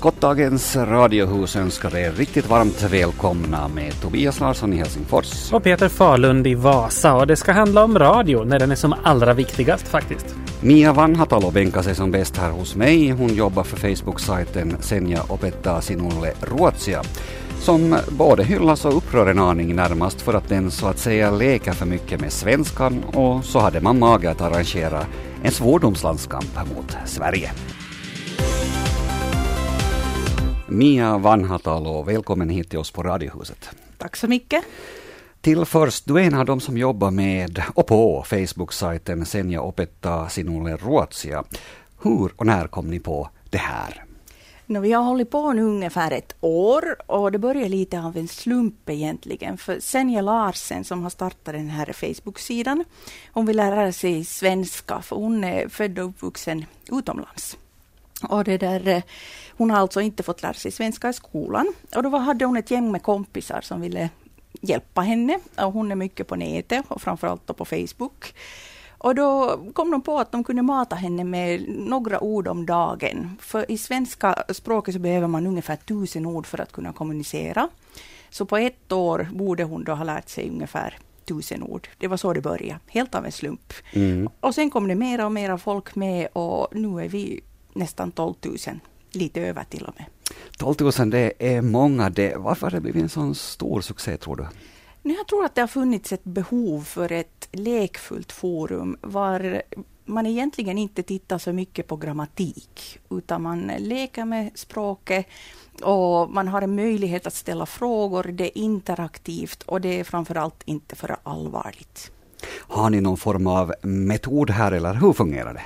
Skottdagens radiohus önskar er riktigt varmt välkomna med Tobias Larsson i Helsingfors. Och Peter Falund i Vasa. Och det ska handla om radio när den är som allra viktigast faktiskt. Mia Vanhatalo bänkar sig som bäst här hos mig. Hon jobbar för Facebook-sajten Senja opettaa sinulle ruotsia som både hyllas och upprör en aning närmast för att den så att säga leker för mycket med svenskan och så hade man mage att arrangera en svordomslandskamp mot Sverige. Mia Vanhatalo, välkommen hit till oss på Radiohuset. Tack så mycket. Till först, du är en av dem som jobbar med och på Facebook-sajten Senja opettaa sinulle ruotsia. Hur och när kom ni på det här? No, vi har hållit på nu ungefär ett år och det började lite av en slump egentligen. För Senja Larsen som har startat den här Facebook-sidan, hon vill lära sig svenska för hon är född och uppvuxen utomlands. Och det där, eh, hon har alltså inte fått lära sig svenska i skolan. Och då hade hon ett gäng med kompisar som ville hjälpa henne. Och hon är mycket på nätet och framförallt på Facebook. Och då kom de på att de kunde mata henne med några ord om dagen. För i svenska språket så behöver man ungefär tusen ord för att kunna kommunicera. Så på ett år borde hon då ha lärt sig ungefär tusen ord. Det var så det började, helt av en slump. Mm. Och sen kom det mera och mera folk med och nu är vi nästan 12 000, lite över till och med. 12 000 det är många. Det, varför har det blivit en sån stor succé tror du? Jag tror att det har funnits ett behov för ett lekfullt forum var man egentligen inte tittar så mycket på grammatik utan man leker med språket och man har en möjlighet att ställa frågor. Det är interaktivt och det är framförallt inte för allvarligt. Har ni någon form av metod här eller hur fungerar det?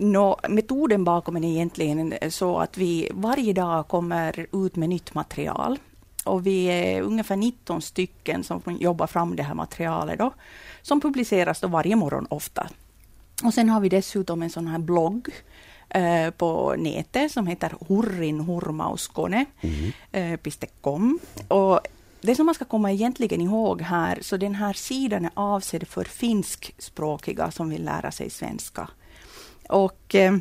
No, metoden bakom är egentligen så att vi varje dag kommer ut med nytt material. Och vi är ungefär 19 stycken som jobbar fram det här materialet då, som publiceras då varje morgon ofta. Och sen har vi dessutom en sån här blogg eh, på nätet som heter hurrinhurmauskone.com. Mm. Och det som man ska komma egentligen ihåg här, så den här sidan är avsedd för finskspråkiga som vill lära sig svenska. Och eh,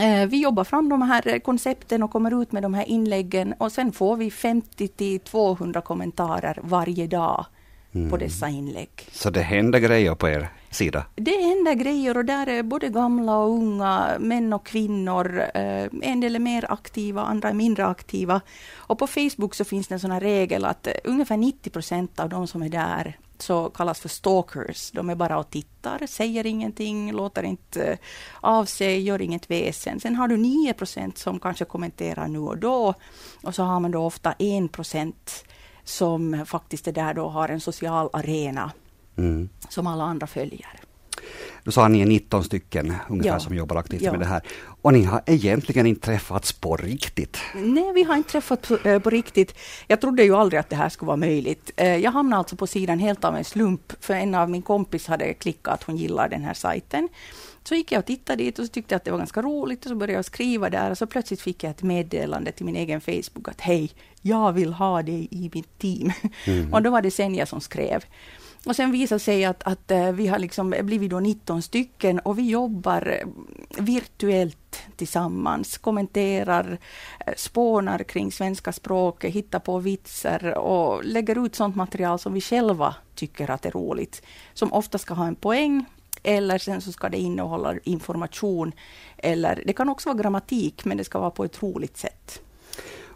eh, vi jobbar fram de här koncepten och kommer ut med de här inläggen och sen får vi 50 till 200 kommentarer varje dag mm. på dessa inlägg. Så det händer grejer på er sida? Det händer grejer och där är både gamla och unga, män och kvinnor. Eh, en del är mer aktiva, andra är mindre aktiva. Och på Facebook så finns det en sån här regel att ungefär 90 procent av de som är där så kallas för stalkers. De är bara och tittar, säger ingenting, låter inte av sig, gör inget väsen. Sen har du 9 procent som kanske kommenterar nu och då. Och så har man då ofta 1 procent som faktiskt är där då har en social arena mm. som alla andra följer. Du sa att ni är 19 stycken ungefär ja. som jobbar aktivt ja. med det här. Och ni har egentligen inte träffats på riktigt? Nej, vi har inte träffats på, äh, på, riktigt. Jag trodde ju aldrig att det här skulle vara möjligt. Äh, jag hamnade alltså på sidan helt av en slump, för en av min kompis hade klickat att hon gillar den här sajten. Så gick jag och tittade dit och så tyckte jag att det var ganska roligt och så började jag skriva där och så plötsligt fick jag ett meddelande till min egen Facebook att hej, jag vill ha dig i mitt team. Mm. och då var det Senja som skrev. Och sen visar sig att, att eh, vi har liksom blivit då 19 stycken och vi jobbar eh, virtuellt tillsammans, kommenterar, eh, spånar kring svenska språket, hittar på vitsar och lägger ut sånt material som vi själva tycker att är roligt. Som ofta ska ha en poäng eller sen så ska det innehålla information. Eller det kan också vara grammatik, men det ska vara på ett roligt sätt.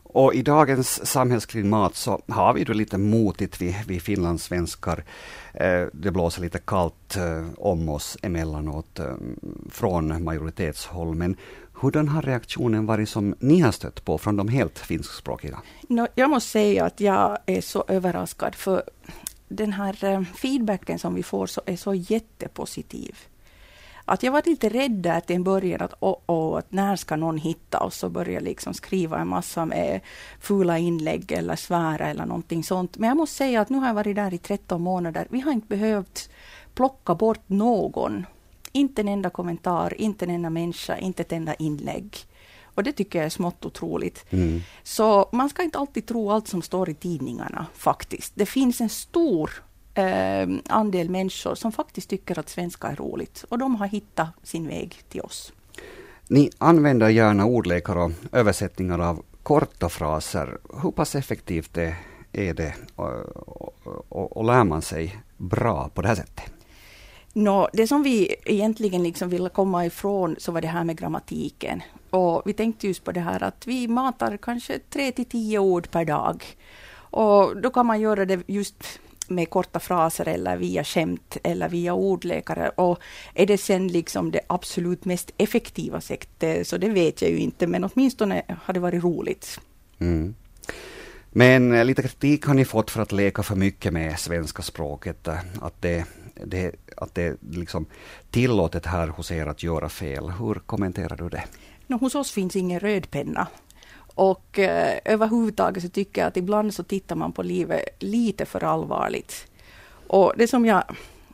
Och i dagens samhällsklimat så har vi det lite motigt, vi, vi finlandssvenskar. Eh, det blåser lite kallt eh, om oss emellanåt eh, från majoritetshåll. Men hurdan har reaktionen varit som ni har stött på från de helt finskspråkiga? No, jag måste säga att jag är så överraskad, för den här eh, feedbacken som vi får så är så jättepositiv. Att jag var lite rädd där till en början att oh, oh, att när ska någon hitta oss och börja liksom skriva en massa med fula inlägg eller svära eller någonting sånt. Men jag måste säga att nu har jag varit där i 13 månader. Vi har inte behövt plocka bort någon. Inte en enda kommentar, inte en enda människa, inte ett enda inlägg. Och det tycker jag är smått otroligt. Mm. Så man ska inte alltid tro allt som står i tidningarna faktiskt. Det finns en stor andel människor som faktiskt tycker att svenska är roligt och de har hittat sin väg till oss. Ni använder gärna ordlekar och översättningar av korta fraser. Hur pass effektivt är, är det och, och, och, lär man sig bra på det här sättet? No, det som vi egentligen liksom ville komma ifrån så var det här med grammatiken. Och vi tänkte just på det här att vi matar kanske tre till tio ord per dag. Och då kan man göra det just med korta fraser eller via skämt eller via ordlekare. Och är det sen liksom det absolut mest effektiva sättet, så det vet jag ju inte, men åtminstone har det varit roligt. Mm. Men eh, lite kritik har ni fått för att leka för mycket med svenska språket, eh, att det, det, att det liksom tillåtet här hos er att göra fel. Hur kommenterar du det? No, hos oss finns ingen rödpenna. Och eh, överhuvudtaget så tycker jag att ibland så tittar man på livet lite för allvarligt. Och det som jag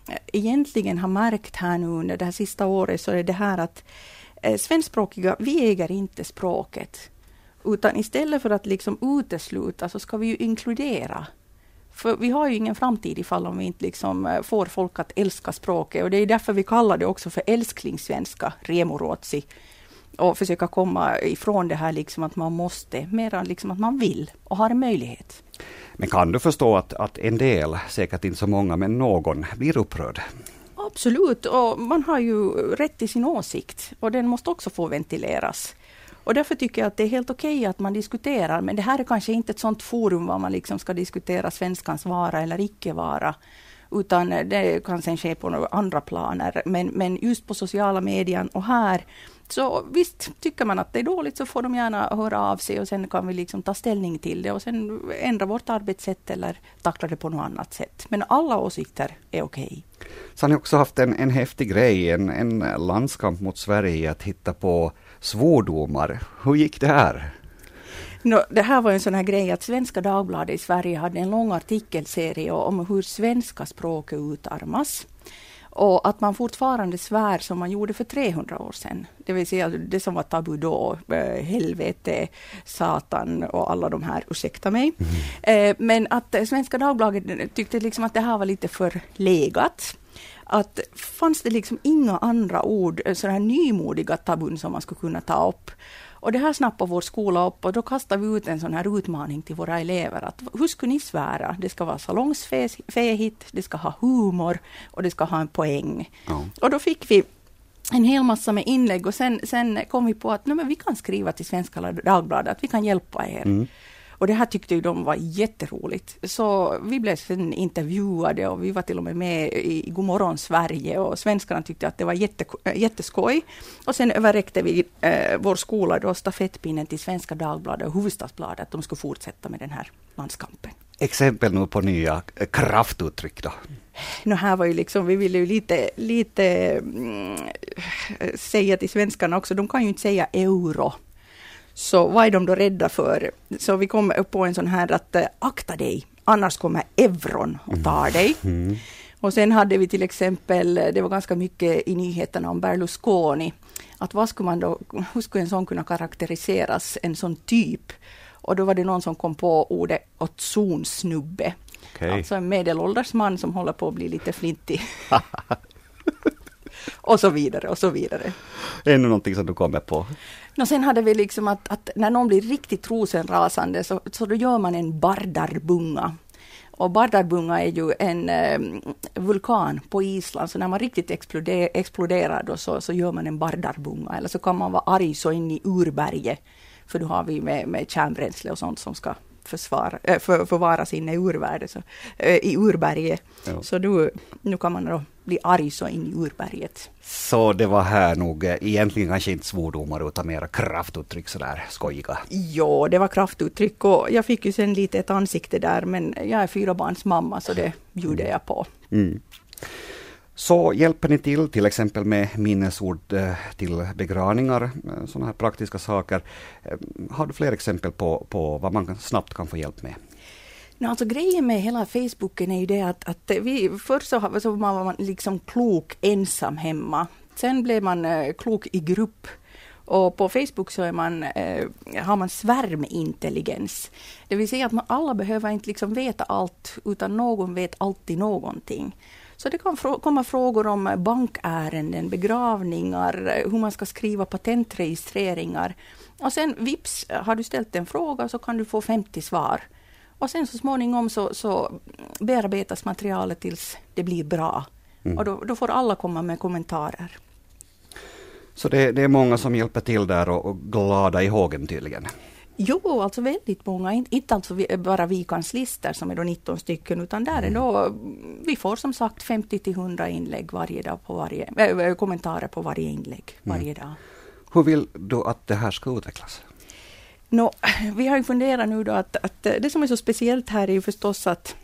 eh, egentligen har märkt här nu under det här sista året så är det här att eh, svenskspråkiga, vi äger inte språket. Utan istället för att liksom utesluta så ska vi ju inkludera. För vi har ju ingen framtid ifall om vi inte liksom eh, får folk att älska språket och det är därför vi kallar det också för älsklingssvenska, remoruotsi och försöka komma ifrån det här liksom att man måste, mera liksom att man vill och har en möjlighet. Men kan du förstå att, att en del, säkert inte så många, men någon blir upprörd? Absolut, och man har ju rätt till sin åsikt och den måste också få ventileras. Och därför tycker jag att det är helt okej okay att man diskuterar, men det här är kanske inte ett sådant forum var man liksom ska diskutera svenskans vara eller icke vara utan det kan sen ske på andra planer. Men, men just på sociala medier och här så visst, tycker man att det är dåligt så får de gärna höra av sig och sen kan vi liksom ta ställning till det och sen ändra vårt arbetssätt eller tackla det på något annat sätt. Men alla åsikter är okej. Okay. Så har ni också haft en, en häftig grej, en, en landskamp mot Sverige att hitta på svordomar. Hur gick det här? No, det här var en sån här grej att Svenska Dagbladet i Sverige hade en lång artikelserie om hur svenska språket utarmas. Och att man fortfarande svär som man gjorde för 300 år sedan. Det vill säga det som var tabu då, eh, helvete, satan och alla de här, ursäkta mig. Mm. Men att Svenska Dagbladet tyckte liksom att det här var lite för legat att fanns det liksom inga andra ord, eh, sådana här nymodiga tabun som man skulle kunna ta upp. Och det här snappade vår skola upp och då kastade vi ut en sån här utmaning till våra elever. att Hur skulle ni svära? Det ska vara salongsfähigt, det ska ha humor och det ska ha en poäng. Ja. Och då fick vi en hel massa med inlägg och sen, sen kom vi på att nej, men vi kan skriva till Svenska Dagbladet att vi kan hjälpa er. Mm. Och det här tyckte ju de var jätteroligt. Så vi blev sen intervjuade och vi var till och med med i Godmorgon Sverige och svenskarna tyckte att det var jätte, jätteskoj. Och sen överräckte vi eh, vår skola då stafettpinnen till Svenska Dagbladet och Hufvudstadsbladet att de skulle fortsätta med den här landskampen. Exempel nu på nya kraftuttryck då? No, här var ju liksom, vi ville ju lite, lite mm, säga till svenskarna också, de kan ju inte säga euro så vad är de då rädda för? Så vi kom upp på en sån här att äh, akta dig, annars kommer euron och tar mm. dig. Mm. Och sen hade vi till exempel, det var ganska mycket i nyheterna om Berlusconi, att vad skulle man då, hur skulle en sån kunna karaktäriseras, en sån typ? Och då var det någon som kom på ordet ozonsnubbe. Okay. Alltså en medelålders man som håller på att bli lite flintig. och så vidare och så vidare. Ännu någonting som du kommer på? Och sen hade vi liksom att, att när någon blir riktigt rosenrasande så, så då gör man en bardarbunga. Och Bardarbunga är ju en eh, vulkan på Island, så när man riktigt exploder, exploderar då så, så gör man en Bardarbunga. Eller så kan man vara arg så in i urberget, för då har vi med, med kärnbränsle och sånt som ska försvara, äh, för, förvaras inne i urvärlden, så, äh, i urberget. Ja. Så nu, nu kan man då bli arg så in i urberget. Så det var här nog eh, egentligen kanske inte svordomar utan mera kraftuttryck sådär skojiga? Ja, det var kraftuttryck och jag fick ju sen lite ett ansikte där men jag är fyra barns mamma så det bjuder jag på. Mm. Så hjälper ni till till exempel med minnesord eh, till begravningar, eh, sådana här praktiska saker. Eh, har du fler exempel på, på vad man snabbt kan få hjälp med? No, alltså grejen med hela Facebooken är ju det att, att vi, först så, så var man liksom klok ensam hemma. Sen blev man klok i grupp. Och på Facebook så är man, eh, har man svärmintelligens. Det vill säga att man alla behöver inte liksom veta allt, utan någon vet alltid någonting. Så det kan frå komma frågor om bankärenden, begravningar, hur man ska skriva patentregistreringar. Och sen vips, har du ställt en fråga så kan du få 50 svar. Och sen så småningom så, så bearbetas materialet tills det blir bra. Mm. Och då, då, får alla komma med kommentarer. Så det, det är många som hjälper till där och, och glada i hågen tydligen? Jo, alltså väldigt många. Inte alltså bara vi kanslister som är då 19 stycken, utan där är mm. då, vi får som sagt 50 till 100 inlägg varje dag på varje, äh, kommentarer på varje inlägg varje mm. dag. Hur vill du att det här ska utvecklas? No, vi har ju funderat nu då att, att det som är så speciellt här är ju förstås att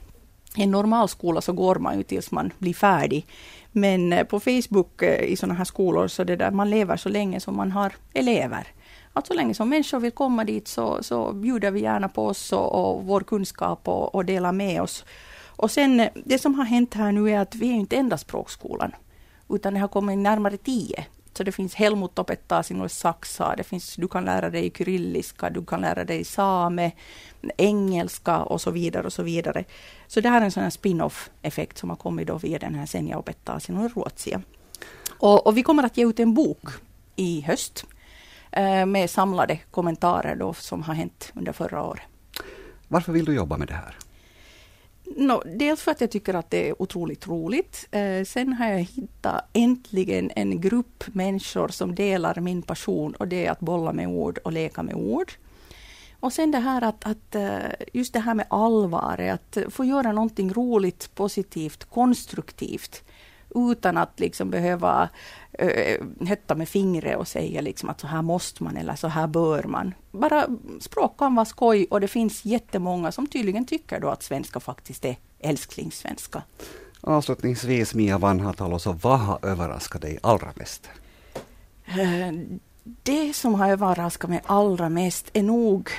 i en normal skola så går man ju tills man blir färdig. Men eh, på Facebook eh, i sådana här skolor så det där man lever så länge som man har elever. Att så länge som människor vill komma dit så, så bjuder vi gärna på oss och, och vår kunskap och, och delar med oss. Och sen eh, det som har hänt här nu är att vi är inte enda språkskolan, utan det har kommit närmare tio. Så det finns Helmut opettaa sinulle saksaa, det finns, du kan lära dig kyrilliska, du kan lära dig same, engelska och så vidare och så vidare. Så det här är en sån här spin-off effekt som har kommit då via den här Senja opettaa sinulle ruotsia. Och, och vi kommer att ge ut en bok i höst med samlade kommentarer då som har hänt under förra året. Varför vill du jobba med det här? No, dels för att jag tycker att det är otroligt roligt. Eh, sen har jag hittat äntligen en grupp människor som delar min passion och det är att bolla med ord och leka med ord. Och sen det här att, att eh, just det här med allvar, att få göra någonting roligt, positivt, konstruktivt utan att liksom behöva hetta med fingret och säga liksom att så här måste man eller så här bör man. Bara språk kan vara skoj och det finns jättemånga som tydligen tycker då att svenska faktiskt är älsklingssvenska. Avslutningsvis Mia Vanhatalo, så vad har överraskat dig allra mest? Det som har överraskat mig allra mest är nog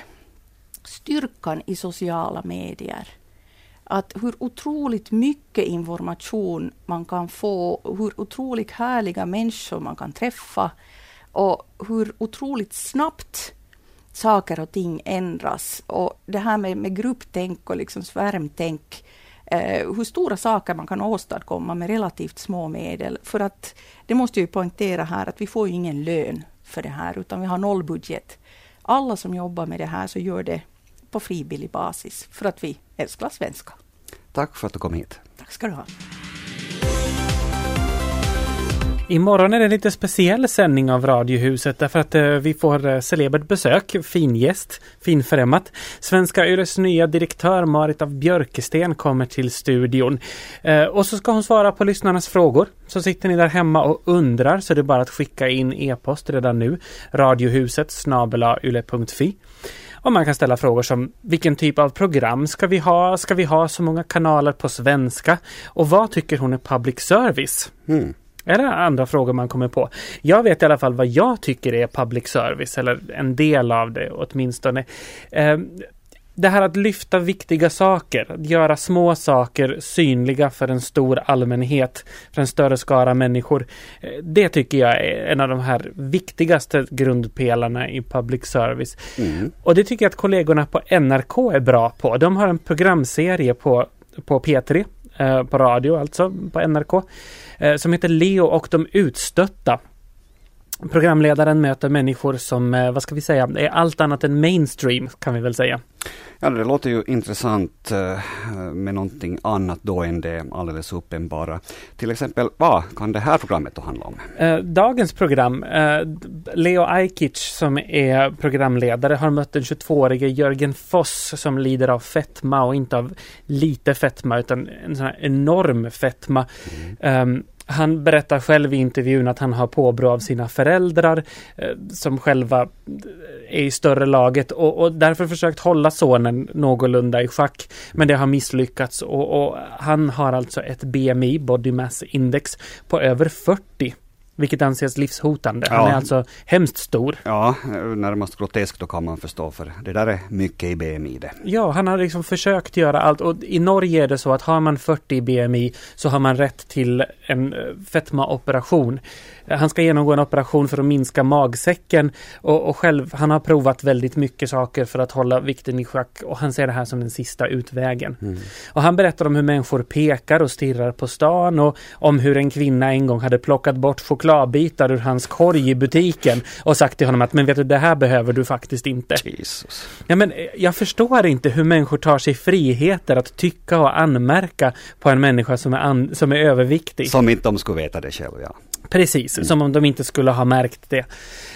styrkan i sociala medier att hur otroligt mycket information man kan få, hur otroligt härliga människor man kan träffa och hur otroligt snabbt saker och ting ändras. Och det här med, med grupptänk och liksom svärmtänk, eh, hur stora saker man kan åstadkomma med relativt små medel. För att det måste jag poängtera här att vi får ju ingen lön för det här, utan vi har nollbudget. Alla som jobbar med det här så gör det på frivillig basis för att vi älskar svenska. Tack för att du kom hit. Tack ska du ha. Imorgon är det en lite speciell sändning av Radiohuset därför att eh, vi får eh, celebert besök, fin gäst, finfrämmat. Svenska Yles nya direktör Marit av Björkesten kommer till studion. Eh, och så ska hon svara på lyssnarnas frågor. Så sitter ni där hemma och undrar så är det bara att skicka in e-post redan nu. Radiohuset snabelayle.fi. Och man kan ställa frågor som vilken typ av program ska vi ha? Ska vi ha så många kanaler på svenska? Och vad tycker hon är public service? Mm. Eller andra frågor man kommer på. Jag vet i alla fall vad jag tycker är public service, eller en del av det åtminstone. Eh, det här att lyfta viktiga saker, att göra små saker synliga för en stor allmänhet, för en större skara människor. Eh, det tycker jag är en av de här viktigaste grundpelarna i public service. Mm. Och det tycker jag att kollegorna på NRK är bra på. De har en programserie på, på P3, eh, på radio alltså, på NRK, eh, som heter Leo och de utstötta. Programledaren möter människor som, vad ska vi säga, är allt annat än mainstream kan vi väl säga. Ja, det låter ju intressant eh, med någonting annat då än det alldeles uppenbara. Till exempel, vad kan det här programmet då handla om? Eh, dagens program, Leo Ajkic som är programledare har mött den 22-årige Jörgen Foss som lider av fetma och inte av lite fetma utan en sån här enorm fetma. Mm. Um, han berättar själv i intervjun att han har påbrå av sina föräldrar eh, som själva eh, är i större laget och, och, därför försökt hålla sonen någorlunda i schack. Men det har misslyckats och, och han har alltså ett BMI, Body Mass Index, på över 40. Vilket anses livshotande. Han är alltså hemskt stor. Ja, närmast groteskt då kan man förstå för det där är mycket i BMI det. Ja, han har liksom försökt göra allt och i Norge är det så att har man 40 i BMI så har man rätt till en eh, fetmaoperation. Han ska genomgå en operation för att minska magsäcken och, och, själv, han har provat väldigt mycket saker för att hålla vikten i schack och han ser det här som den sista utvägen. Mm. Och han berättar om hur människor pekar och stirrar på stan och om hur en kvinna en gång hade plockat bort chokladbitar ur hans korg i butiken och sagt till honom att men vet du det här behöver du faktiskt inte. Jesus. Ja men eh, jag förstår inte hur människor tar sig friheter att tycka och anmärka på en människa som är, som är överviktig. Som inte de skulle veta det själv ja. Precis, mm. som om de inte skulle ha märkt det.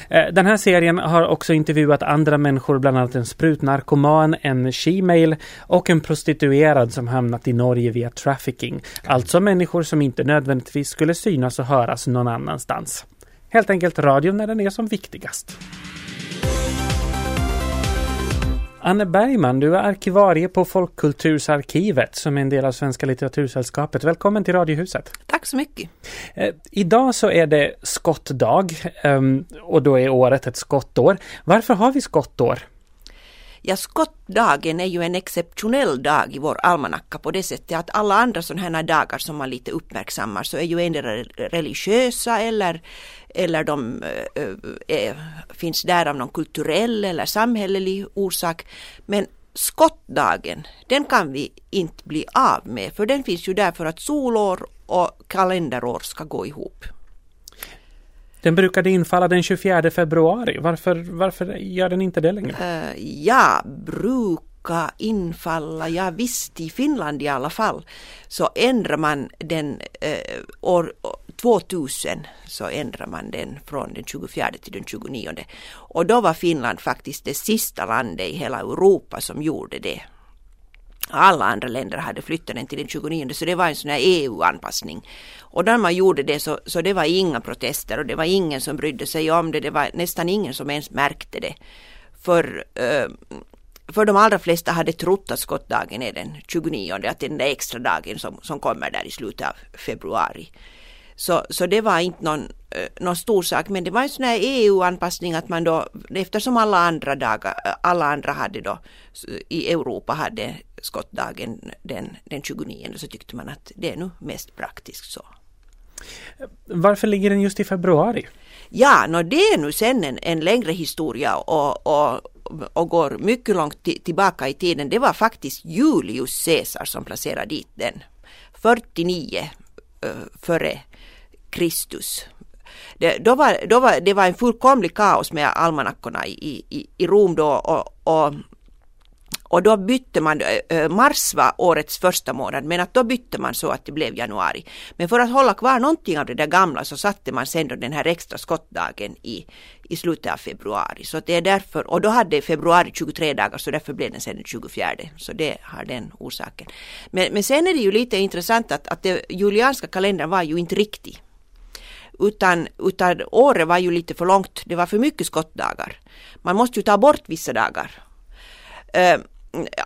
Eh, den här serien har också intervjuat andra människor, bland annat en sprutnarkoman, en she-mail och en prostituerad som hamnat i Norge via trafficking. Alltså människor som inte nödvändigtvis skulle synas och höras någon annanstans. Helt enkelt radion när den är som viktigast. Anne Bergman, du är arkivarie på Folkkultursarkivet som är en del av Svenska litteratursällskapet. Välkommen till Radiohuset. Tack så mycket. Eh, idag så är det skottdag eh, och då är året ett skottår. Varför har vi skottår? Ja, skottdagen är ju en exceptionell dag i vår almanacka på det sättet att alla andra sådana här dagar som man lite uppmärksammar så är ju endera religiösa eller, eller de äh, är, finns där av någon kulturell eller samhällelig orsak. Men skottdagen, den kan vi inte bli av med för den finns ju där för att solår och kalenderår ska gå ihop. Den brukade infalla den 24 februari. Varför, varför gör den inte det längre? Uh, ja, brukar infalla, ja visst i Finland i alla fall, så ändrar man den uh, år 2000 så ändrar man den från den 24 till den 29. Och då var Finland faktiskt det sista landet i hela Europa som gjorde det. Alla andra länder hade flyttat den till den 29 så det var en sån här EU-anpassning. Och när man gjorde det så, så det var inga protester och det var ingen som brydde sig om det. Det var nästan ingen som ens märkte det. För, eh, för de allra flesta hade trott att skottdagen är den 29, att det är den där extra dagen som, som kommer där i slutet av februari. Så, så det var inte någon, eh, någon stor sak men det var en sån här EU-anpassning att man då eftersom alla andra dagar, eh, alla andra hade då i Europa hade skottdagen den, den 29 så tyckte man att det är nu mest praktiskt så. Varför ligger den just i februari? Ja, no, det är nu sen en, en längre historia och, och, och går mycket långt tillbaka i tiden. Det var faktiskt Julius Caesar som placerade dit den. 49 uh, före Kristus. Det, då var, då var, det var en fullkomlig kaos med almanackorna i, i, i Rom då och, och och då bytte man, mars var årets första månad, men att då bytte man så att det blev januari. Men för att hålla kvar någonting av det där gamla så satte man sen då den här extra skottdagen i, i slutet av februari. Så det är därför, och då hade februari 23 dagar så därför blev den sen den 24. Så det har den orsaken. Men, men sen är det ju lite intressant att, att det julianska kalendern var ju inte riktig. Utan, utan året var ju lite för långt, det var för mycket skottdagar. Man måste ju ta bort vissa dagar.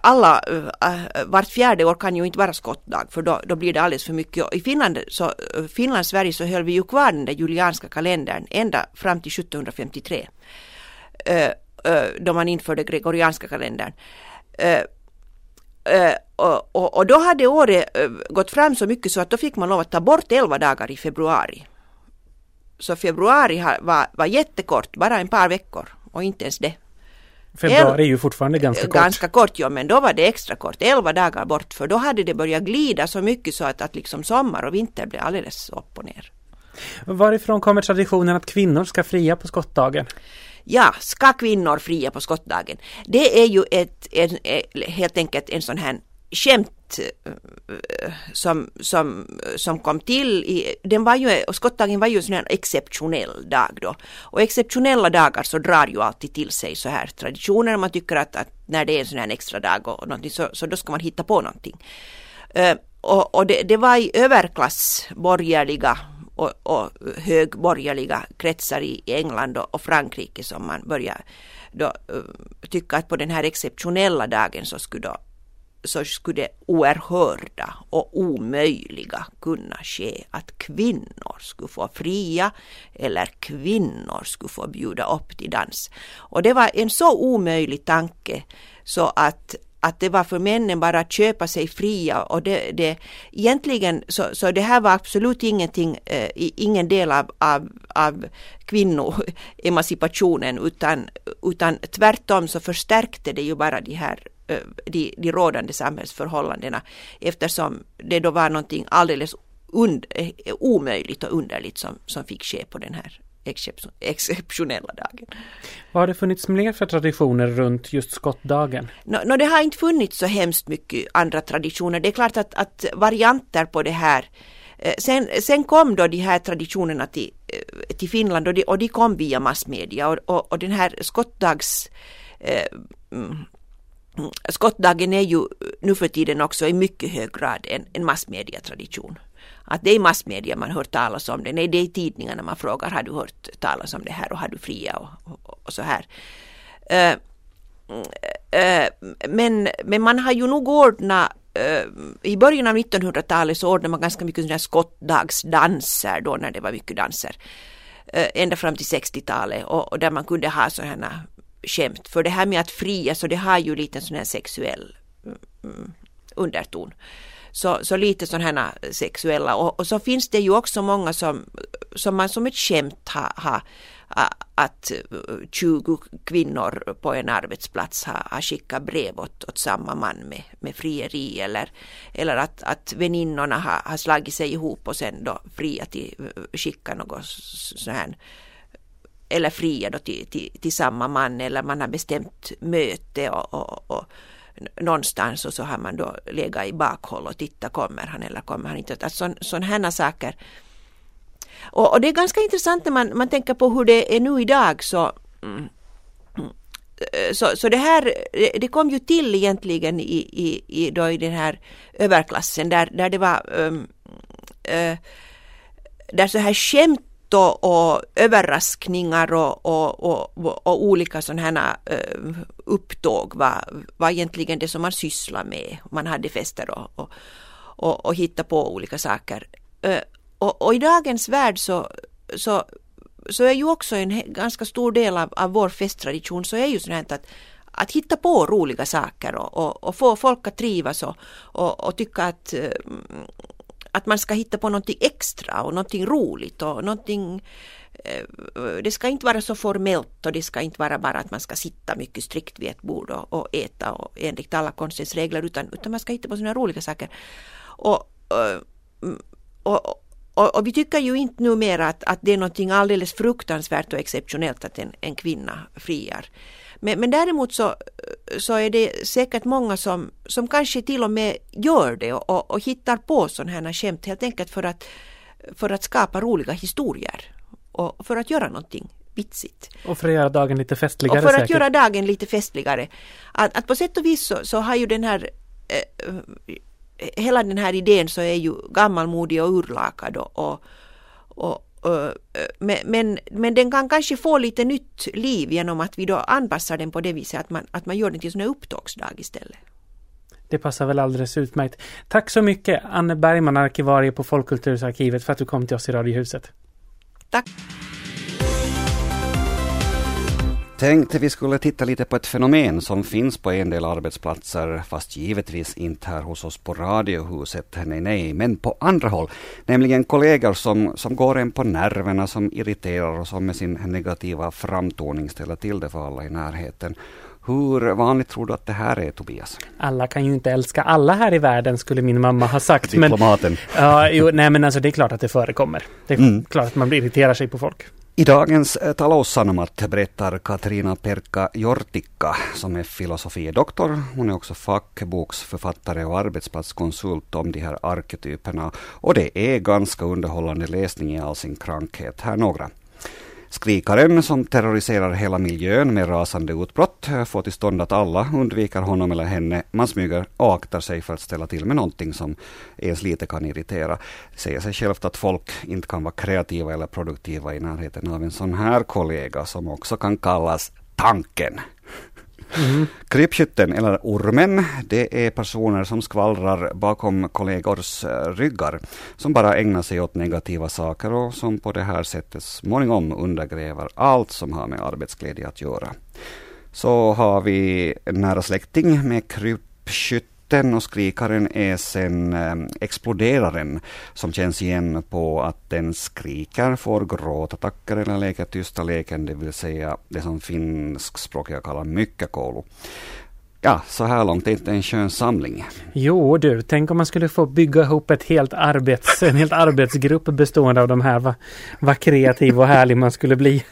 Alla, äh, vart fjärde år kan ju inte vara skottdag för då, då blir det alldeles för mycket. I Finland, så, eh, Finland, Sverige så höll vi ju kvar den där julianska kalendern ända fram till 1753. Äh, då man införde gregorianska kalendern. Äh, äh, och, och, och, då hade året äh, gått fram så mycket så att då fick man lov att ta bort elva dagar i februari. Så februari var, var jättekort, bara en par veckor och inte ens det. Februari är ju fortfarande ganska kort. Ganska kort, ja, men då var det extra kort, elva dagar bort, för då hade det börjat glida så mycket så att, att liksom sommar och vinter blev alldeles upp och ner. Varifrån kommer traditionen att kvinnor ska fria på skottdagen? Ja, ska kvinnor fria på skottdagen? Det är ju ett, en, helt enkelt en sån här skämt eh, som, som, som kom till. I, den var ju, skottdagen var ju en exceptionell dag då. Och exceptionella dagar så drar ju alltid till sig så här traditioner. Man tycker att, att när det är en sån här extra dag och någonting så, så då ska man hitta på någonting. Uh, och, och det, det, var i överklass, borgerliga och, och högborgerliga kretsar i England och, och Frankrike som man började då, uh, tycka att på den här exceptionella dagen så skulle då så skulle det oerhörda och omöjliga kunna ske att kvinnor skulle få fria eller kvinnor skulle få bjuda upp till dans. Och det var en så omöjlig tanke så att att det var för männen bara att köpa sig fria och det, det egentligen så, så det här var absolut ingenting, eh, ingen del av, av, av kvinnoemancipationen utan, utan tvärtom så förstärkte det ju bara de här de, de rådande samhällsförhållandena eftersom det då var någonting alldeles und, eh, omöjligt och underligt som, som fick ske på den här exceptionella dagen. Vad har det funnits mer för traditioner runt just skottdagen? No, no, det har inte funnits så hemskt mycket andra traditioner. Det är klart att, att varianter på det här eh, Sen, sen kom då de här traditionerna till, eh, till Finland och de, och de kom via massmedia och, och, och den här skottdags eh, mm, Skottdagen är ju nu för tiden också i mycket hög grad en, en massmediatradition att det är i massmedia man hör talas om det. Nej, det är i tidningarna man frågar har du hört talas om det här och har du fria och, och, och så här. Uh, uh, men, men man har ju nog ordnat eh, i början av 1900-talet så ordnade man ganska mycket sådana skottdagsdanser då när det var mycket danser. ända fram till 60-talet och, och, där man kunde ha sådana skämt. För det här med att fria så alltså det har ju lite sån här sexuell mm, underton. Så, så lite sådana sexuella och, och, så finns det ju också många som, som man som ett skämt har, ha, att eh, 20 kvinnor på en arbetsplats har, har skickat brev åt, åt samma man med, med frieri eller, eller att, att väninnorna har, har slagit sig ihop och sen då fria till, eh, skicka något sånt här eller fria då till, till, till samma man eller man har bestämt möte och, och, och någonstans och så har man då legat i bakhåll och tittat kommer han eller kommer han inte. Alltså, sådana här saker. Och, och, det är ganska intressant när man, man tänker på hur det är nu idag så mm, mm, så, så det här det kom ju till egentligen i, i, i, då i den här överklassen där, där det var um, uh, där så här skämt och, och överraskningar och, och, och, och olika sådana här eh, upptåg var, var egentligen det som man sysslade med. Man hade fester och, och, och, och hittade på olika saker. Eh, och, och, i dagens värld så, så, så är ju också en ganska stor del av, av vår festtradition så är ju sådant att att hitta på roliga saker och, och, och få folk att trivas och, och, och tycka att eh, att man ska hitta på någonting extra och någonting roligt och någonting eh, det ska inte vara så formellt och det ska inte vara bara att man ska sitta mycket strikt vid ett bord och, och äta och enligt alla konstens regler utan, utan man ska hitta på sådana roliga saker. Och, eh, mm, och, och, och, vi tycker ju inte numera att, att det är någonting alldeles fruktansvärt och exceptionellt att en, en kvinna friar. Men, men däremot så, så är det säkert många som, som kanske till och med gör det och, och hittar på sådana här skämt helt enkelt för att, för att skapa roliga historier och för att göra någonting vitsigt. Och för att göra dagen lite festligare. Och för att säkert. göra dagen lite festligare. Att, att på sätt och vis så, så har ju den här eh, hela den här idén så är ju gammalmodig och urlakad och, och, och, men, men den kan kanske få lite nytt liv genom att vi då anpassar den på det viset att man, att man gör den till en upptågsdag istället. Det passar väl alldeles utmärkt. Tack så mycket Anne Bergman, arkivarie på Folkkultursarkivet för att du kom till oss i Radiohuset. Tack. Tänkte vi skulle titta lite på ett fenomen som finns på en del arbetsplatser, fast givetvis inte här hos oss på Radiohuset, nej nej, men på andra håll. Nämligen kollegor som, som går en på nerverna, som irriterar och som med sin negativa framtoning ställer till det för alla i närheten. Hur vanligt tror du att det här är Tobias? Alla kan ju inte älska alla här i världen skulle min mamma ha sagt. Diplomaten. Men, ja, jo, nej men alltså det är klart att det förekommer. Det är mm. klart att man irriterar sig på folk. I dagens eh, Taloussanomat berättar Katarina Perka Jortikka, som är filosofidoktor. Hon är också fackboksförfattare och arbetsplatskonsult om de här arketyperna. Och det är ganska underhållande läsning i all sin krankhet. Här några. Skrikaren som terroriserar hela miljön med rasande utbrott eh, får till stånd att alla undviker honom eller henne. Man smyger och aktar sig för att ställa till med någonting som ens lite kan irritera. Det säger sig självt att folk inte kan vara kreativa eller produktiva i närheten av en sån här kollega som också kan kallas tanken. Mm. Krypskytten, eller ormen, det är personer som skvallrar bakom kollegors eh, ryggar, som bara ägnar sig åt negativa saker och som på det här sättet småningom undergräver allt som har med arbetsglädje att göra. Så har vi en nära släkting med krypskytt Rösten och skrikaren är sen eh, exploderaren som känns igen på att den skriker, får gråtattacker eller leker tysta leken, det vill säga det som finskspråkiga kallar mycket. Ja, så här långt inte en skön samling. Jo du, tänk om man skulle få bygga ihop ett helt arbets, en helt arbetsgrupp bestående av de här. Vad, vad kreativ och härlig man skulle bli.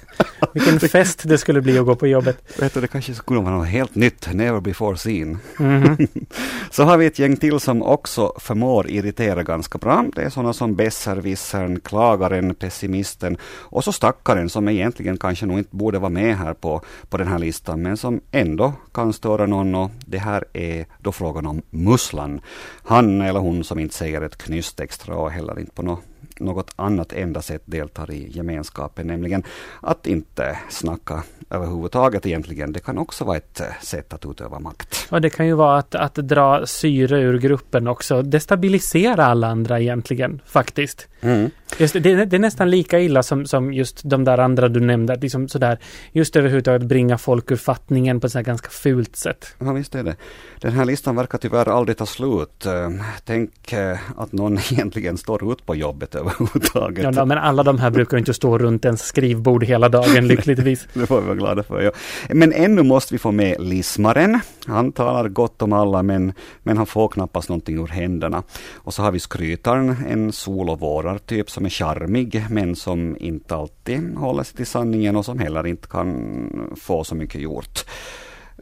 Vilken fest det skulle bli att gå på jobbet. Vet du, det kanske skulle vara något helt nytt, never before seen. Mm -hmm. så har vi ett gäng till som också förmår irritera ganska bra. Det är sådana som besserwissern, klagaren, pessimisten och så stackaren som egentligen kanske nog inte borde vara med här på, på den här listan, men som ändå kan störa någon och det här är då frågan om musslan. Han eller hon som inte säger ett knyst extra och heller inte på något något annat enda sätt deltar i gemenskapen, nämligen att inte snacka överhuvudtaget egentligen. Det kan också vara ett eh, sätt att utöva makt. Och det kan ju vara att, att dra syre ur gruppen också, destabilisera alla andra egentligen, faktiskt. Mm. Just, det, det, är nästan lika illa som, som just de där andra du nämnde, liksom sådär, just överhuvudtaget bringa folk ur fattningen på ett sådär ganska fult sätt. Ja, visst är det. Den här listan verkar tyvärr aldrig ta slut. Eh, tänk eh, att någon egentligen står ut på jobbet överhuvudtaget. Ja, men alla de här brukar inte stå runt ens skrivbord hela dagen, lyckligtvis. det får vi vara glada för, ja. Men ännu måste vi få med Lismaren. Han talar gott om alla, men, men han får knappast någonting ur händerna. Och så har vi Skrytaren, en sol och vårar-typ som är charmig, men som inte alltid håller sig till sanningen och som heller inte kan få så mycket gjort.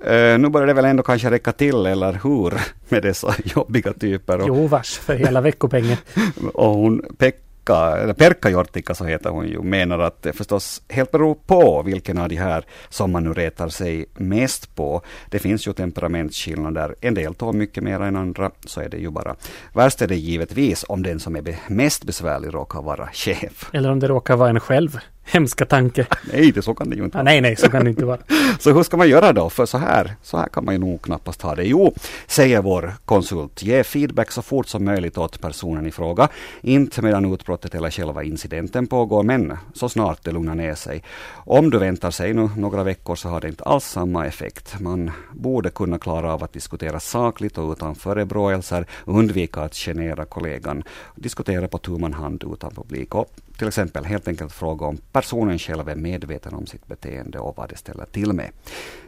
Uh, nu börjar det väl ändå kanske räcka till, eller hur? Med dessa jobbiga typer. Och, jo, vars för hela veckopengen. och hon, Pekka Pekka, eller Perkka Jortikka så heter hon ju, menar att det förstås helt beror på vilken av de här som man nu retar sig mest på. Det finns ju temperamentsskillnader. En del tar mycket mer än andra, så är det ju bara. Värst är det givetvis om den som är mest besvärlig råkar vara chef. Eller om det råkar vara en själv. Hemska tanke. Nej, det så kan det ju inte vara. nej, nej, så kan det inte vara. så hur ska man göra då? För så här, så här kan man ju nog knappast ha det. Jo, säger vår konsult, ge feedback så fort som möjligt åt personen i fråga. Inte medan utbrottet eller själva incidenten pågår, men så snart det lugnar ner sig. Om du väntar sig nu några veckor så har det inte alls samma effekt. Man borde kunna klara av att diskutera sakligt och utan förebråelser, undvika att genera kollegan, diskutera på tu man hand utan publik och till exempel helt enkelt fråga om personen själv är medveten om sitt beteende och vad det ställer till med.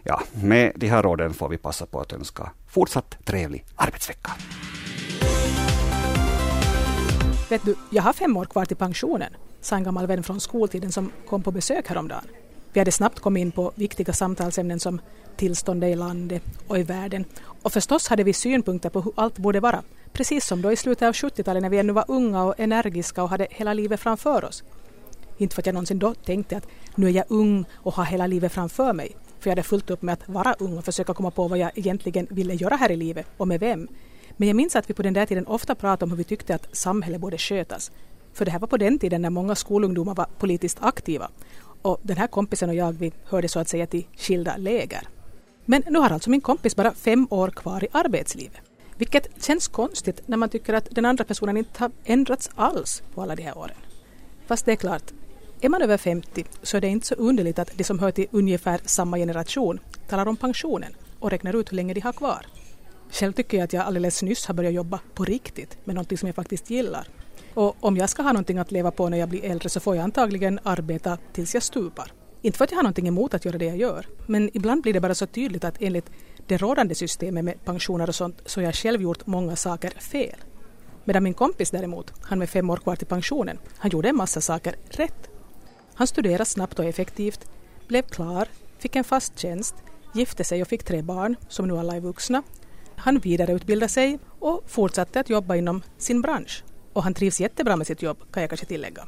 Ja, med de här råden får vi passa på att önska fortsatt trevlig arbetsvecka. Vet du, jag har fem år kvar till pensionen, sa en gammal vän från skoltiden som kom på besök häromdagen. Vi hade snabbt kommit in på viktiga samtalsämnen som tillståndet i landet och i världen. Och förstås hade vi synpunkter på hur allt borde vara, precis som då i slutet av 70-talet när vi ännu var unga och energiska och hade hela livet framför oss. Inte för att jag någonsin då tänkte att nu är jag ung och har hela livet framför mig. För jag hade fullt upp med att vara ung och försöka komma på vad jag egentligen ville göra här i livet och med vem. Men jag minns att vi på den där tiden ofta pratade om hur vi tyckte att samhället borde skötas. För det här var på den tiden när många skolungdomar var politiskt aktiva. Och den här kompisen och jag vi hörde så att säga till skilda läger. Men nu har alltså min kompis bara fem år kvar i arbetslivet. Vilket känns konstigt när man tycker att den andra personen inte har ändrats alls på alla de här åren. Fast det är klart, är man över 50 så är det inte så underligt att de som hör till ungefär samma generation talar om pensionen och räknar ut hur länge de har kvar. Själv tycker jag att jag alldeles nyss har börjat jobba på riktigt med någonting som jag faktiskt gillar. Och om jag ska ha någonting att leva på när jag blir äldre så får jag antagligen arbeta tills jag stupar. Inte för att jag har någonting emot att göra det jag gör, men ibland blir det bara så tydligt att enligt det rådande systemet med pensioner och sånt så har jag själv gjort många saker fel. Medan min kompis däremot, han med fem år kvar till pensionen, han gjorde en massa saker rätt. Han studerade snabbt och effektivt, blev klar, fick en fast tjänst, gifte sig och fick tre barn, som nu alla är vuxna. Han vidareutbildade sig och fortsatte att jobba inom sin bransch. Och han trivs jättebra med sitt jobb, kan jag kanske tillägga.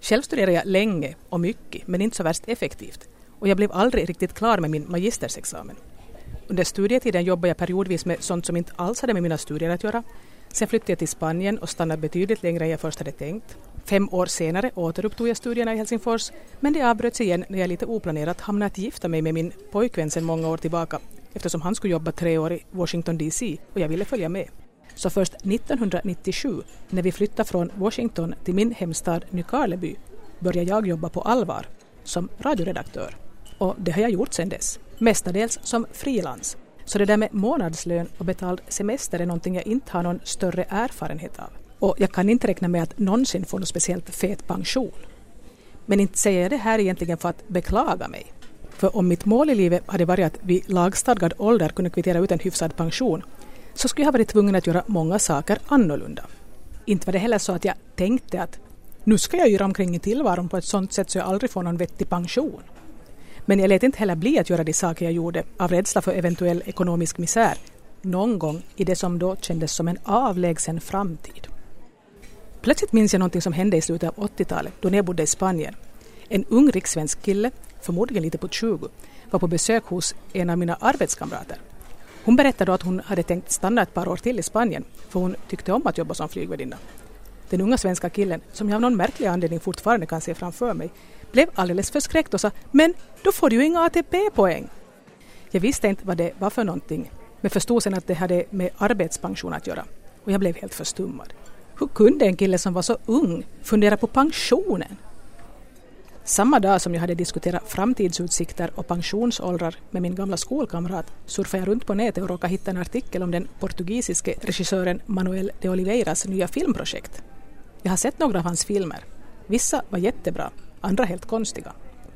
Själv studerade jag länge och mycket, men inte så värst effektivt. Och jag blev aldrig riktigt klar med min magistersexamen. Under studietiden jobbade jag periodvis med sånt som inte alls hade med mina studier att göra. Sen flyttade jag till Spanien och stannade betydligt längre än jag först hade tänkt. Fem år senare återupptog jag studierna i Helsingfors, men det avbröts igen när jag lite oplanerat hamnade att gifta mig med min pojkvän sedan många år tillbaka eftersom han skulle jobba tre år i Washington DC och jag ville följa med. Så först 1997, när vi flyttade från Washington till min hemstad Nykarleby, började jag jobba på allvar som radioredaktör. Och det har jag gjort sedan dess, mestadels som frilans. Så det där med månadslön och betald semester är någonting jag inte har någon större erfarenhet av. Och jag kan inte räkna med att någonsin få någon speciellt fet pension. Men inte säger jag det här egentligen för att beklaga mig. För om mitt mål i livet hade varit att vid lagstadgad ålder kunna kvittera ut en hyfsad pension så skulle jag ha varit tvungen att göra många saker annorlunda. Inte var det heller så att jag tänkte att nu ska jag göra omkring i tillvaron på ett sådant sätt så jag aldrig får någon vettig pension. Men jag lät inte heller bli att göra de saker jag gjorde av rädsla för eventuell ekonomisk misär någon gång i det som då kändes som en avlägsen framtid. Plötsligt minns jag någonting som hände i slutet av 80-talet då jag bodde i Spanien. En ung rikssvensk kille, förmodligen lite på 20, var på besök hos en av mina arbetskamrater. Hon berättade då att hon hade tänkt stanna ett par år till i Spanien för hon tyckte om att jobba som flygvärdinna. Den unga svenska killen, som jag av någon märklig anledning fortfarande kan se framför mig, blev alldeles förskräckt och sa ”men då får du ju inga ATP-poäng”. Jag visste inte vad det var för någonting men förstod sen att det hade med arbetspension att göra och jag blev helt förstummad. Hur kunde en kille som var så ung fundera på pensionen? Samma dag som jag hade diskuterat framtidsutsikter och pensionsåldrar med min gamla skolkamrat surfade jag runt på nätet och råkade hitta en artikel om den portugisiske regissören Manuel de Oliveiras nya filmprojekt. Jag har sett några av hans filmer. Vissa var jättebra, andra helt konstiga.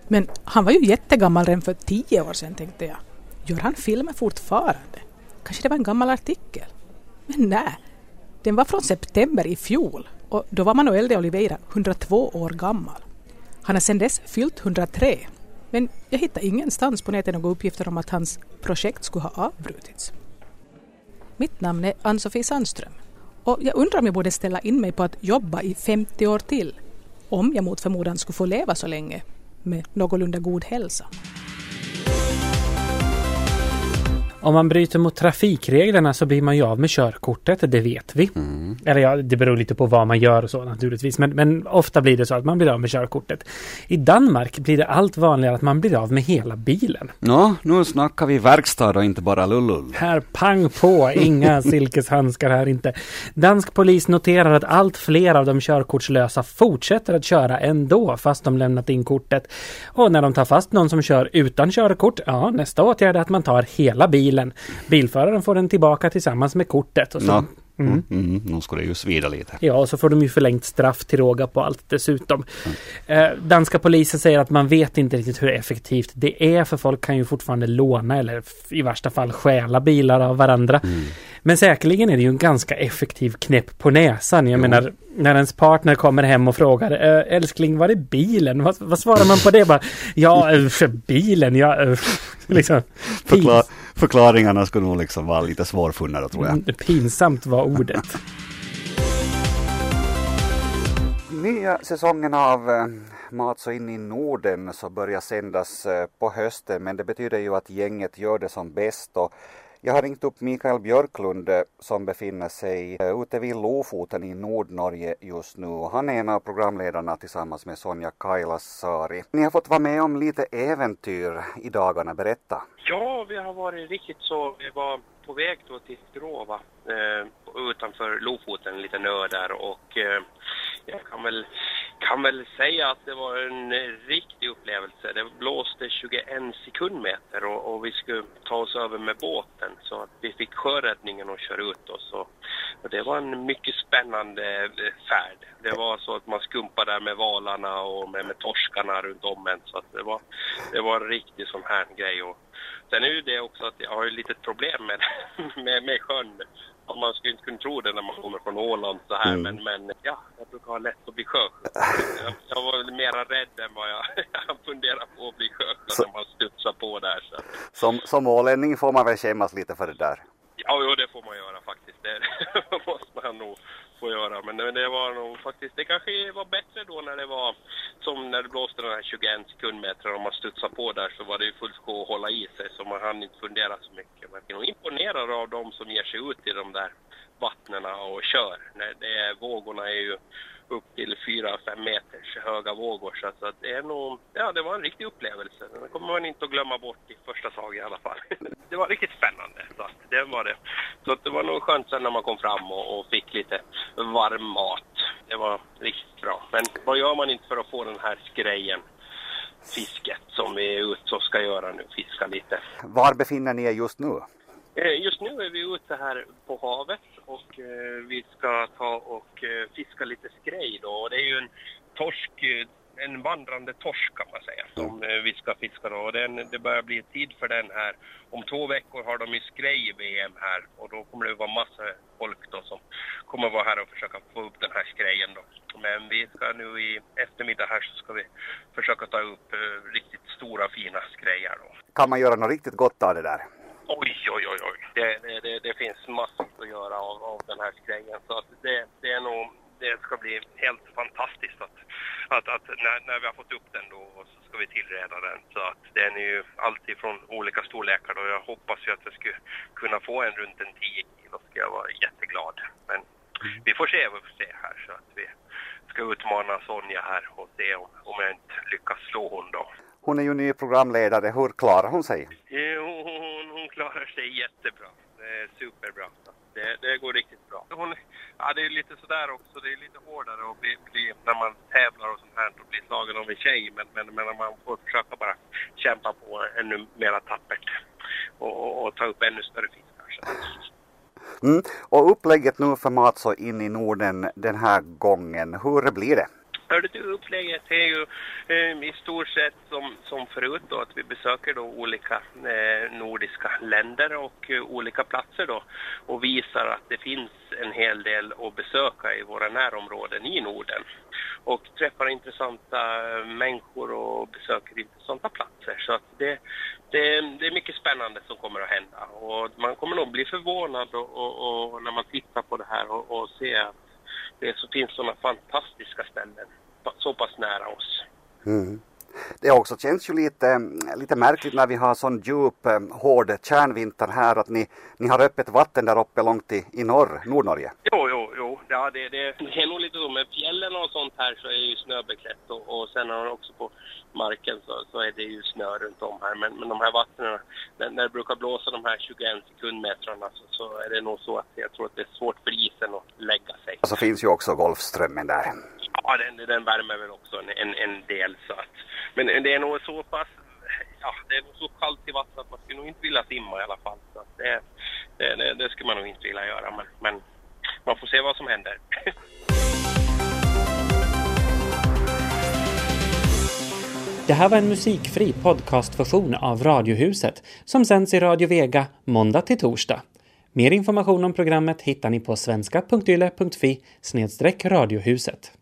Men han var ju jättegammal redan för tio år sedan tänkte jag. Gör han filmer fortfarande? Kanske det var en gammal artikel? Men nej, den var från september i fjol och då var Manuel de Oliveira 102 år gammal. Han har sedan dess fyllt 103 men jag hittade ingenstans på nätet några uppgifter om att hans projekt skulle ha avbrutits. Mitt namn är Ann-Sofie Sandström och jag undrar om jag borde ställa in mig på att jobba i 50 år till om jag mot förmodan skulle få leva så länge med någorlunda god hälsa. Om man bryter mot trafikreglerna så blir man ju av med körkortet, det vet vi. Mm. Eller ja, det beror lite på vad man gör och så naturligtvis. Men, men ofta blir det så att man blir av med körkortet. I Danmark blir det allt vanligare att man blir av med hela bilen. Nå, nu snackar vi verkstad och inte bara lullull. Här pang på, inga silkeshandskar här inte. Dansk polis noterar att allt fler av de körkortslösa fortsätter att köra ändå fast de lämnat in kortet. Och när de tar fast någon som kör utan körkort, ja nästa åtgärd är att man tar hela bilen. Bilföraren får den tillbaka tillsammans med kortet. Och så, Nå, Mm. mm. Mm, nu ska det ju svida lite. Ja, och så får de ju förlängt straff till råga på allt dessutom. Eh, danska polisen säger att man vet inte riktigt hur effektivt det är för folk kan ju fortfarande låna eller i värsta fall stjäla bilar av varandra. Men säkerligen är det ju en ganska effektiv knäpp på näsan. Jag Jo. menar, när ens partner kommer hem och frågar eh, älskling, var är bilen? Vad, vad svarar man på det? Bara, ja, eh, bilen, ja, eh, liksom. Förklar, förklaringarna skulle nog liksom vara lite svårfunna då tror jag. Mm, Pinsamt var ordet. Nya säsongen av eh, Mat så in i Norden så börjar sändas eh, på hösten men det betyder ju att gänget gör det som bäst och jag har ringt upp Mikael Björklund eh, som befinner sig eh, ute vid Lofoten i Nordnorge just nu han är en av programledarna tillsammans med Sonja Kailasari. Ni har fått vara med om lite äventyr i dagarna, berätta. Ja, vi har varit riktigt så. Vi var på väg då till Skrova eh, utanför Lofoten, en liten ö där och eh, jag kan väl, kan väl säga att det var en riktig upplevelse. Det blåste 21 sekundmeter och, och vi skulle ta oss över med båten så att vi fick sjöräddningen att köra ut oss. Och, och det var en mycket spännande eh, färd. Det var så att man skumpade där med valarna och med, med torskarna runt om en så att det var, det var en riktig sån här grej. Och, Sen är ju det också att jag har ju lite problem med, med, med sjön. Man skulle inte kunna tro det när man kommer från Åland så här, Mm. men, men ja, jag brukar ha lätt att bli sjösjuk. Jag, jag var mera rädd än vad jag, jag funderar på att bli sjösjuk när man studsar på där. Så. Som, som ålänning får man väl skämmas lite för det där. Ja, jo, det får man göra faktiskt. Det, måste man nog få göra. Men det, var nog faktiskt, det kanske var bättre då när det var som när det blåste den här 21 sekundmeter och man studsade på där så var det ju fullt sjå att hålla i sig så man hann inte fundera så mycket. Man är nog imponerad av de som ger sig ut i de där vattnena och kör. Det är, vågorna är ju upp till 4-5 meters höga vågor. Så att det är nog, ja det var en riktig upplevelse. Den kommer man inte att glömma bort i första taget i alla fall. Det var riktigt spännande, så att det var det. Så att det var nog skönt sen när man kom fram och, och fick lite varm mat. Det var riktigt bra. Men vad gör man inte för att få den här grejen? fisket som vi är ute och ska göra nu, fiska lite. Var befinner ni er just nu? Eh, just nu är vi ute här på havet och eh, vi ska ta och eh, fiska lite skrej då. Det är ju en torsk, en vandrande torsk kan man säga som vi ska fiska då. Den, det börjar bli tid för den här. Om två veckor har de ju skrej-VM här och då kommer det vara massa folk då som kommer vara här och försöka få upp den här skrejen då. Men vi ska nu i eftermiddag här så ska vi försöka ta upp riktigt stora fina skrejar då. Kan man göra något riktigt gott av det där? Oj, oj, oj, oj. Det, det, det, finns massor att göra av, av den här grejen. Så att det, det är nog, det ska bli helt fantastiskt att, att, att när, när vi har fått upp den då så ska vi tillreda den. Så att den är ju alltid från olika storlekar då. Jag hoppas ju att jag skulle kunna få en runt en 10 kilo. ska jag vara jätteglad. Men mm. vi får se, vi får se här så att vi ska utmana Sonja här och se om, om jag inte lyckas slå hon då. Hon är ju ny programledare. Hur klarar hon sig? Jo, hon, hon klarar sig jättebra. Det är superbra. Det, det går riktigt bra. Hon, ja, det är lite sådär också. Det är lite hårdare att bli, bli, när man tävlar och sånt här och bli slagen av en tjej. Men, men, men man får försöka bara kämpa på ännu mera tappert och, och, och ta upp ännu större fiskar. Mm. Och upplägget nu för Matså in i Norden den här gången, hur blir det? Hörde du, upplägget är ju eh, i stort sett som, som förut då, att vi besöker då olika eh, nordiska länder och eh, olika platser då och visar att det finns en hel del att besöka i våra närområden i Norden och träffar intressanta eh, människor och besöker intressanta platser. Så att det, det, det är mycket spännande som kommer att hända och man kommer nog bli förvånad och, och, och när man tittar på det här och, och ser att det så finns sådana fantastiska ställen så pass nära oss. Mm. Det också känns ju lite, lite märkligt när vi har sån djup, eh, hård kärnvinter här att ni, ni har öppet vatten där uppe långt i, i norr, Nordnorge. Jo, jo, jo. Ja, det, det, det är nog lite så. Med fjällen och sånt här så är ju snöbeklätt och, och sen har man också på marken så, så är det ju snö runt om här. Men, men de här vattnen, när, när det brukar blåsa de här 21 sekundmetrarna så, så är det nog så att jag tror att det är svårt för isen att lägga sig. Och så finns ju också Golfströmmen där. Ja, den, den värmer väl också en, en, en del så att men det är nog så pass, ja, det är nog så kallt i vattnet att man skulle nog inte vilja simma i alla fall. Så det, det, det, det skulle man nog inte vilja göra, men, men man får se vad som händer. Det här var en musikfri podcastversion av Radiohuset som sänds i Radio Vega måndag till torsdag. Mer information om programmet hittar ni på svenska.yle.fi radiohuset.